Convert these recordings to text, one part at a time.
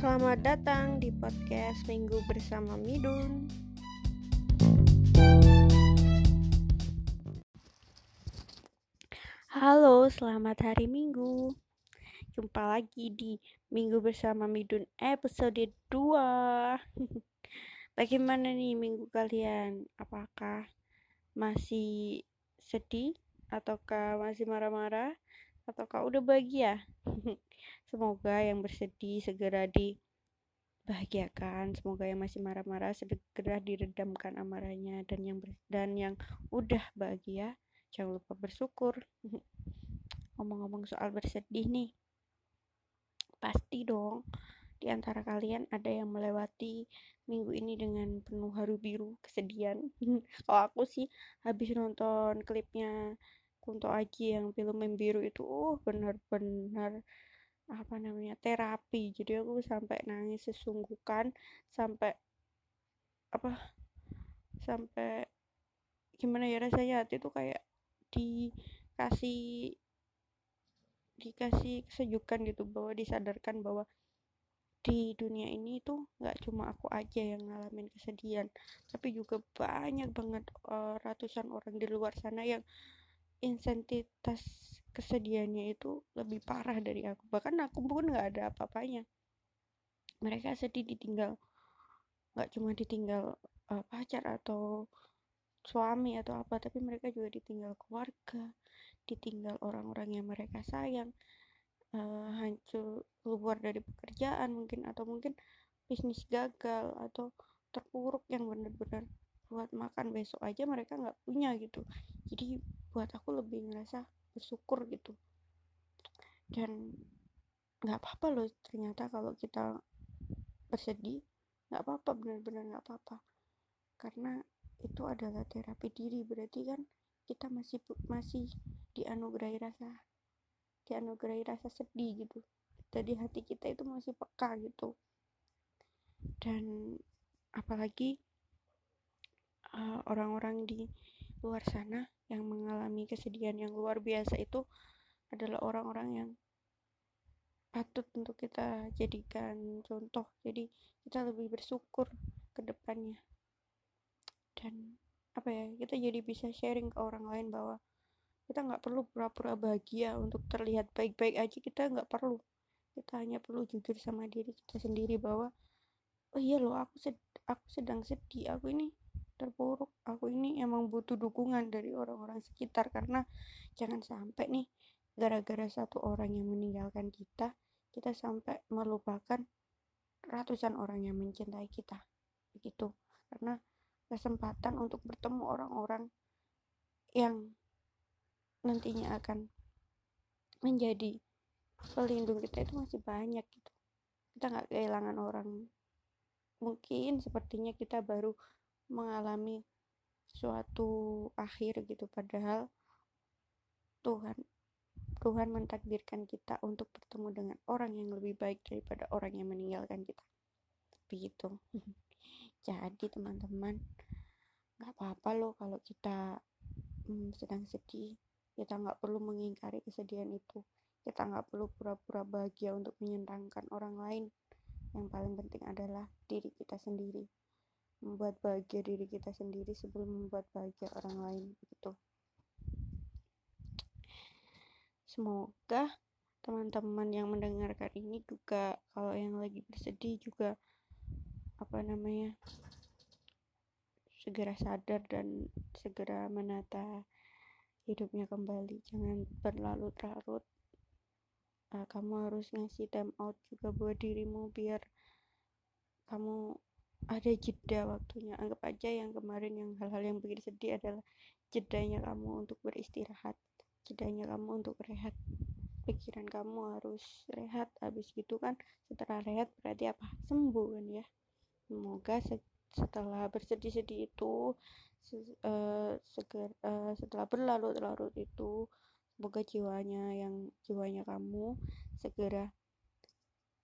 Selamat datang di podcast Minggu bersama Midun. Halo, selamat hari Minggu. Jumpa lagi di Minggu bersama Midun episode 2. Bagaimana nih minggu kalian? Apakah masih sedih ataukah masih marah-marah ataukah udah bahagia? Semoga yang bersedih segera dibahagiakan. Semoga yang masih marah-marah segera diredamkan amarahnya dan yang ber, dan yang udah bahagia jangan lupa bersyukur. Ngomong-ngomong soal bersedih nih. Pasti dong di antara kalian ada yang melewati minggu ini dengan penuh haru biru kesedihan. Kalau aku sih habis nonton klipnya Kunto Aji yang film biru itu, uh benar-benar apa namanya terapi. Jadi aku sampai nangis sesungguhkan sampai apa sampai gimana ya rasanya hati itu kayak dikasih dikasih kesejukan gitu bahwa disadarkan bahwa di dunia ini tuh nggak cuma aku aja yang ngalamin kesedihan tapi juga banyak banget uh, ratusan orang di luar sana yang insentitas kesedihannya itu lebih parah dari aku. Bahkan aku pun nggak ada apa-apanya. Mereka sedih ditinggal. Nggak cuma ditinggal uh, pacar atau suami atau apa tapi mereka juga ditinggal keluarga ditinggal orang-orang yang mereka sayang uh, hancur keluar dari pekerjaan mungkin atau mungkin bisnis gagal atau terpuruk yang benar-benar buat makan besok aja mereka nggak punya gitu. Jadi buat aku lebih ngerasa bersyukur gitu. Dan nggak apa-apa loh ternyata kalau kita bersedih nggak apa-apa benar-benar nggak apa-apa. Karena itu adalah terapi diri berarti kan kita masih masih dianugerahi rasa dianugerahi rasa sedih gitu. Jadi hati kita itu masih peka gitu. Dan apalagi Eh, orang-orang uh, di luar sana yang mengalami kesedihan yang luar biasa itu adalah orang-orang yang patut untuk kita jadikan contoh. Jadi kita lebih bersyukur ke depannya. Dan apa ya kita jadi bisa sharing ke orang lain bahwa kita nggak perlu pura-pura bahagia untuk terlihat baik-baik aja. Kita nggak perlu. Kita hanya perlu jujur sama diri kita sendiri bahwa oh iya loh aku sed aku sedang sedih. Aku ini terpuruk. Aku ini emang butuh dukungan dari orang-orang sekitar karena jangan sampai nih gara-gara satu orang yang meninggalkan kita kita sampai melupakan ratusan orang yang mencintai kita. Begitu. Karena kesempatan untuk bertemu orang-orang yang nantinya akan menjadi pelindung kita itu masih banyak gitu. Kita nggak kehilangan orang. Mungkin sepertinya kita baru mengalami suatu akhir gitu. Padahal Tuhan Tuhan mentakdirkan kita untuk bertemu dengan orang yang lebih baik daripada orang yang meninggalkan kita. Begitu. Jadi teman-teman nggak apa-apa loh kalau kita hmm, sedang sedih. Kita nggak perlu mengingkari kesedihan itu. Kita nggak perlu pura-pura bahagia untuk menyenangkan orang lain. Yang paling penting adalah diri kita sendiri membuat bahagia diri kita sendiri sebelum membuat bahagia orang lain begitu semoga teman-teman yang mendengarkan ini juga kalau yang lagi bersedih juga apa namanya segera sadar dan segera menata hidupnya kembali. Jangan berlarut-larut. Uh, kamu harus ngasih time out juga buat dirimu biar kamu ada jeda waktunya. Anggap aja yang kemarin yang hal-hal yang bikin sedih adalah jedanya kamu untuk beristirahat jedanya kamu untuk rehat. Pikiran kamu harus rehat habis gitu kan setelah rehat berarti apa? Sembuh kan ya? Semoga se setelah bersedih-sedih itu se uh, seger, uh, setelah berlarut-larut itu semoga jiwanya yang jiwanya kamu segera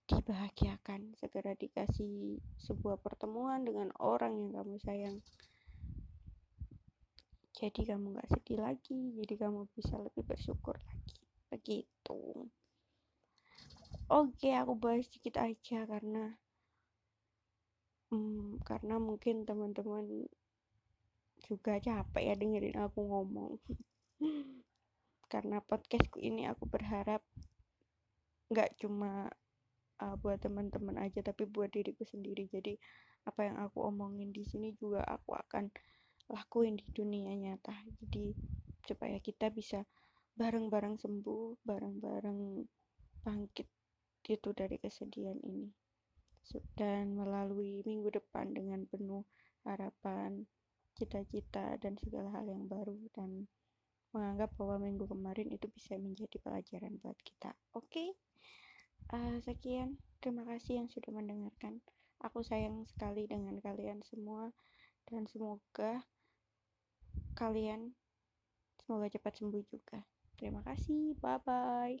dibahagiakan segera dikasih sebuah pertemuan dengan orang yang kamu sayang. Jadi kamu gak sedih lagi jadi kamu bisa lebih bersyukur lagi. Begitu. Oke aku bahas sedikit aja karena hmm, karena mungkin teman-teman juga capek ya dengerin aku ngomong. Karena podcastku ini aku berharap nggak cuma uh, buat teman-teman aja tapi buat diriku sendiri. Jadi apa yang aku omongin di sini juga aku akan lakuin di dunia nyata. Jadi supaya kita bisa bareng-bareng sembuh bareng-bareng bangkit itu dari kesedihan ini. Dan melalui minggu depan dengan penuh harapan cita-cita dan segala hal yang baru dan menganggap bahwa minggu kemarin itu bisa menjadi pelajaran buat kita. Oke? okay? Uh, sekian terima kasih yang sudah mendengarkan aku sayang sekali dengan kalian semua dan semoga kalian semoga cepat sembuh juga. Terima kasih, bye bye.